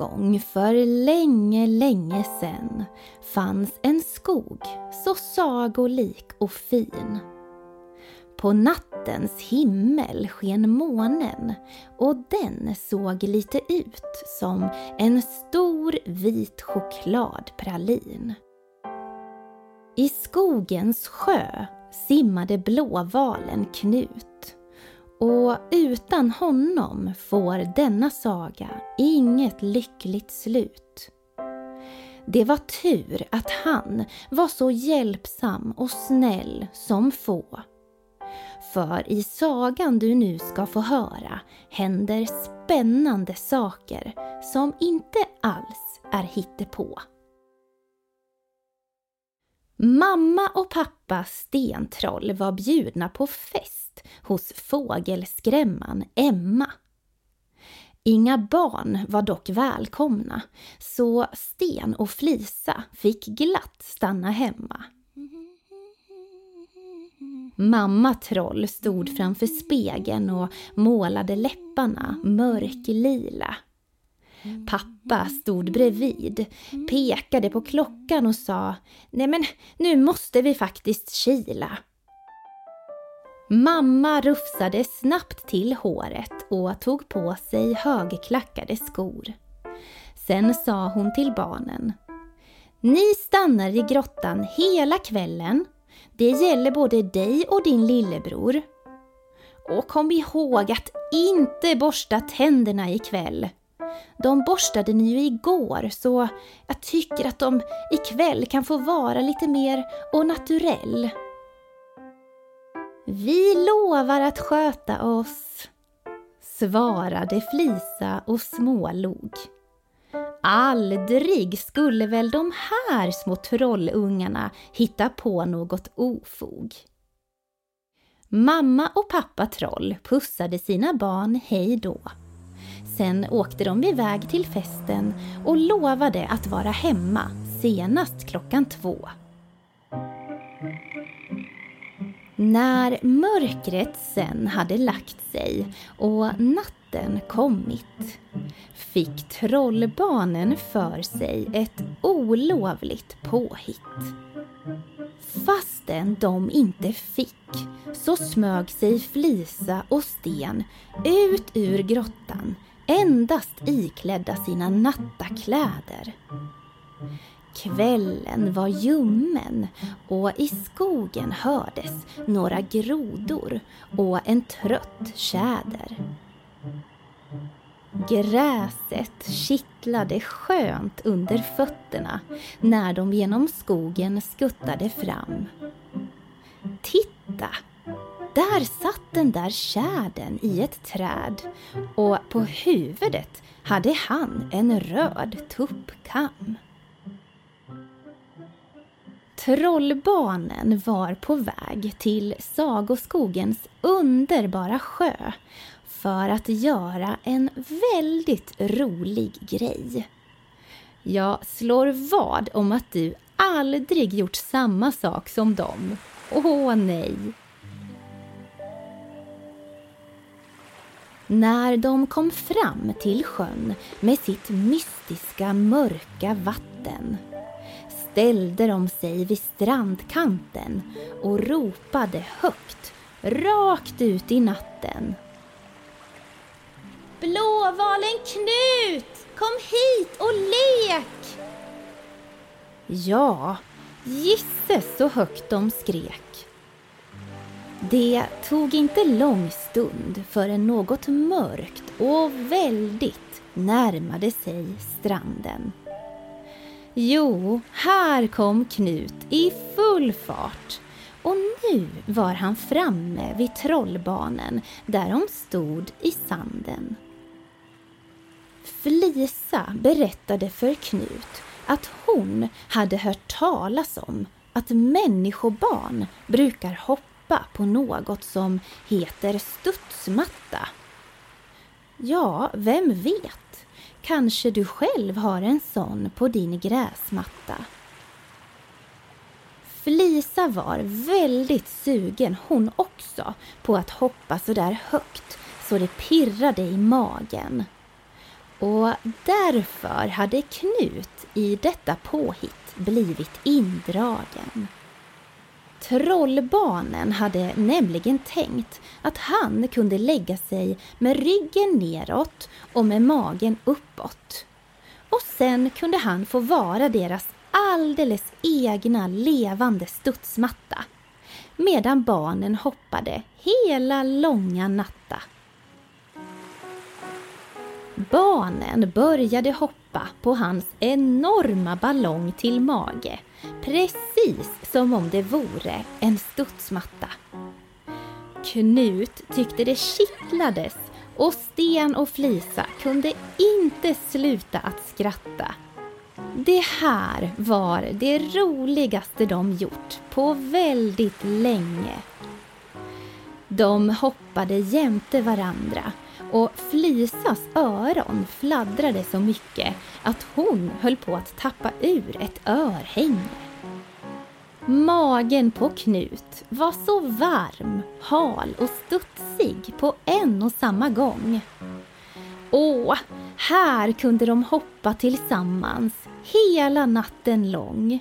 En gång för länge, länge sen fanns en skog så sagolik och fin. På nattens himmel sken månen och den såg lite ut som en stor vit chokladpralin. I skogens sjö simmade blåvalen Knut och utan honom får denna saga inget lyckligt slut. Det var tur att han var så hjälpsam och snäll som få. För i sagan du nu ska få höra händer spännande saker som inte alls är hittepå. Mamma och pappa Stentroll var bjudna på fest hos fågelskrämman Emma. Inga barn var dock välkomna, så Sten och Flisa fick glatt stanna hemma. Mamma Troll stod framför spegeln och målade läpparna mörklila. Pappa stod bredvid, pekade på klockan och sa Nej men nu måste vi faktiskt kila. Mamma rufsade snabbt till håret och tog på sig högklackade skor. Sen sa hon till barnen Ni stannar i grottan hela kvällen. Det gäller både dig och din lillebror. Och kom ihåg att inte borsta tänderna ikväll. De borstade ni ju igår så jag tycker att de ikväll kan få vara lite mer och naturell. Vi lovar att sköta oss, svarade Flisa och smålog. Aldrig skulle väl de här små trollungarna hitta på något ofog. Mamma och pappa Troll pussade sina barn hej då. Sen åkte de iväg till festen och lovade att vara hemma senast klockan två. När mörkret sen hade lagt sig och natten kommit fick trollbarnen för sig ett olovligt påhitt. Fastän de inte fick så smög sig Flisa och Sten ut ur grottan endast iklädda sina nattakläder. Kvällen var ljummen och i skogen hördes några grodor och en trött tjäder. Gräset kittlade skönt under fötterna när de genom skogen skuttade fram. Titta! Där satt den där tjädern i ett träd och på huvudet hade han en röd tuppkam. Trollbarnen var på väg till Sagoskogens underbara sjö för att göra en väldigt rolig grej. Jag slår vad om att du aldrig gjort samma sak som dem. Åh nej! När de kom fram till sjön med sitt mystiska mörka vatten ställde de sig vid strandkanten och ropade högt, rakt ut i natten. Blåvalen Knut, kom hit och lek! Ja, gisses så högt de skrek. Det tog inte lång stund förrän något mörkt och väldigt närmade sig stranden. Jo, här kom Knut i full fart och nu var han framme vid trollbanen där de stod i sanden. Flisa berättade för Knut att hon hade hört talas om att människobarn brukar hoppa på något som heter studsmatta. Ja, vem vet? Kanske du själv har en sån på din gräsmatta. Flisa var väldigt sugen hon också på att hoppa så där högt så det pirrade i magen. Och därför hade Knut i detta påhitt blivit indragen. Trollbarnen hade nämligen tänkt att han kunde lägga sig med ryggen neråt och med magen uppåt. Och sen kunde han få vara deras alldeles egna levande studsmatta medan barnen hoppade hela långa natta. Barnen började hoppa på hans enorma ballong till mage precis som om det vore en studsmatta. Knut tyckte det kittlades och Sten och Flisa kunde inte sluta att skratta. Det här var det roligaste de gjort på väldigt länge. De hoppade jämte varandra och Flisas öron fladdrade så mycket att hon höll på att tappa ur ett örhänge. Magen på Knut var så varm, hal och studsig på en och samma gång. Åh, här kunde de hoppa tillsammans hela natten lång.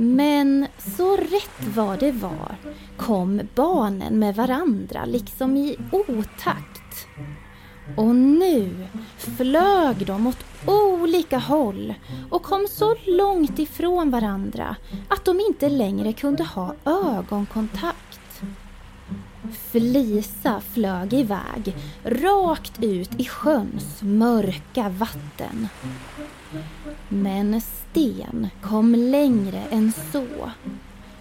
Men så rätt vad det var kom barnen med varandra liksom i otakt. Och nu flög de åt olika håll och kom så långt ifrån varandra att de inte längre kunde ha ögonkontakt. Flisa flög iväg rakt ut i sjöns mörka vatten. Men Sten kom längre än så.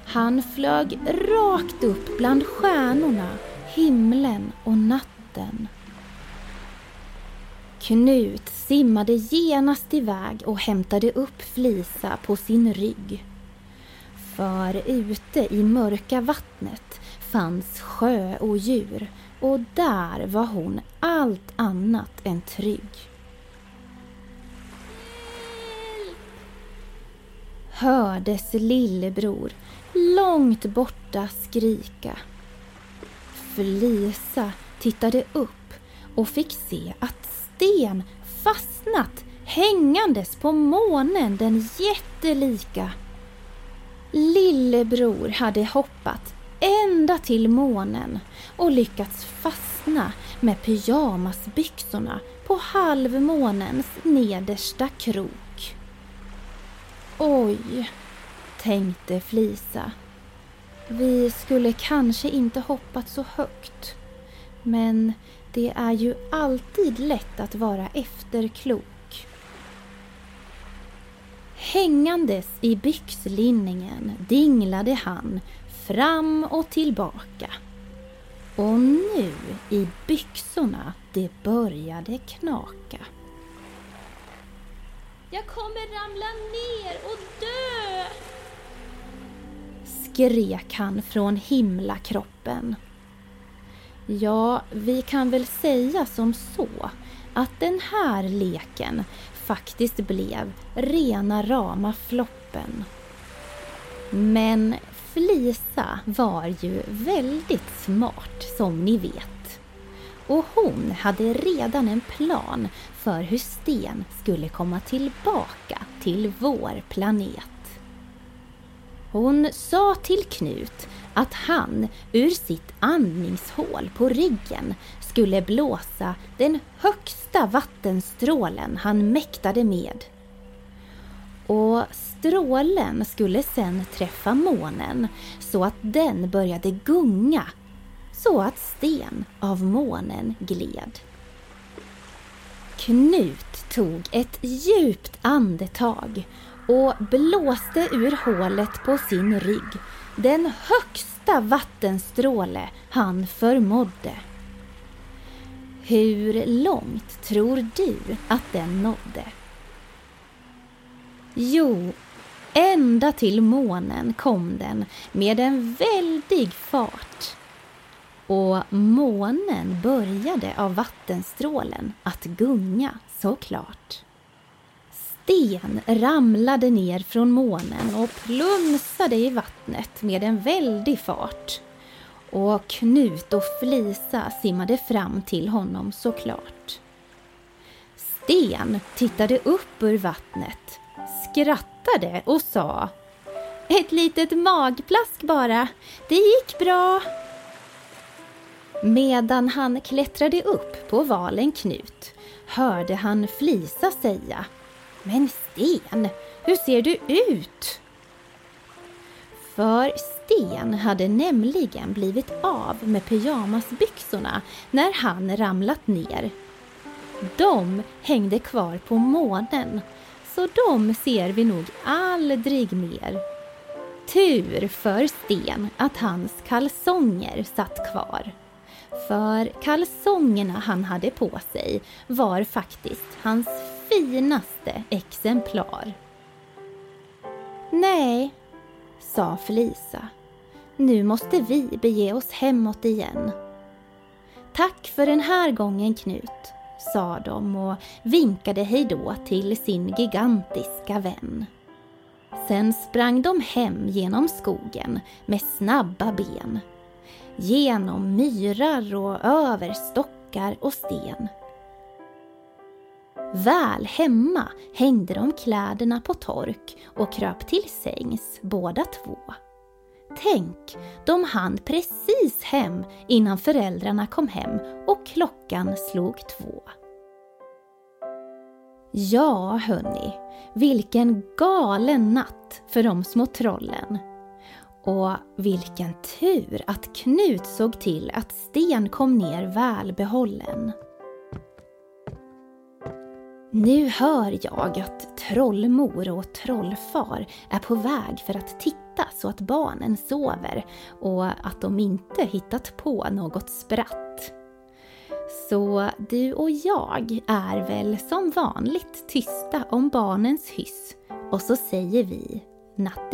Han flög rakt upp bland stjärnorna, himlen och natten. Knut simmade genast iväg och hämtade upp Flisa på sin rygg. För ute i mörka vattnet fanns sjö och djur och där var hon allt annat än trygg. Hördes lillebror långt borta skrika. Felisa tittade upp och fick se att Sten fastnat hängandes på månen den jättelika. Lillebror hade hoppat ända till månen och lyckats fastna med pyjamasbyxorna på halvmånens nedersta krok. Oj, tänkte Flisa. Vi skulle kanske inte hoppat så högt. Men det är ju alltid lätt att vara efterklok. Hängandes i byxlinningen dinglade han fram och tillbaka. Och nu i byxorna det började knaka. Jag kommer ramla ner och dö! Skrek han från himlakroppen. Ja, vi kan väl säga som så att den här leken faktiskt blev rena rama floppen. Men Flisa var ju väldigt smart som ni vet. Och hon hade redan en plan för hur Sten skulle komma tillbaka till vår planet. Hon sa till Knut att han ur sitt andningshål på ryggen skulle blåsa den högsta vattenstrålen han mäktade med. Och strålen skulle sen träffa månen så att den började gunga så att sten av månen gled. Knut tog ett djupt andetag och blåste ur hålet på sin rygg den högsta vattenstråle han förmådde. Hur långt tror du att den nådde? Jo, ända till månen kom den med en väldig fart. Och månen började av vattenstrålen att gunga såklart. Sten ramlade ner från månen och plumsade i vattnet med en väldig fart. Och Knut och Flisa simmade fram till honom såklart. Sten tittade upp ur vattnet, skrattade och sa Ett litet magplask bara, det gick bra. Medan han klättrade upp på valen Knut hörde han Flisa säga Men Sten, hur ser du ut? För Sten hade nämligen blivit av med pyjamasbyxorna när han ramlat ner. De hängde kvar på månen, så de ser vi nog aldrig mer. Tur för Sten att hans kalsonger satt kvar. För kalsongerna han hade på sig var faktiskt hans finaste exemplar. Nej, sa Felisa. Nu måste vi bege oss hemåt igen. Tack för den här gången Knut, sa de och vinkade hejdå till sin gigantiska vän. Sen sprang de hem genom skogen med snabba ben. Genom myrar och över stockar och sten. Väl hemma hängde de kläderna på tork och kröp till sängs båda två. Tänk, de hann precis hem innan föräldrarna kom hem och klockan slog två. Ja, hörni, vilken galen natt för de små trollen. Och vilken tur att Knut såg till att Sten kom ner välbehållen. Nu hör jag att trollmor och trollfar är på väg för att titta så att barnen sover och att de inte hittat på något spratt. Så du och jag är väl som vanligt tysta om barnens hyss och så säger vi natt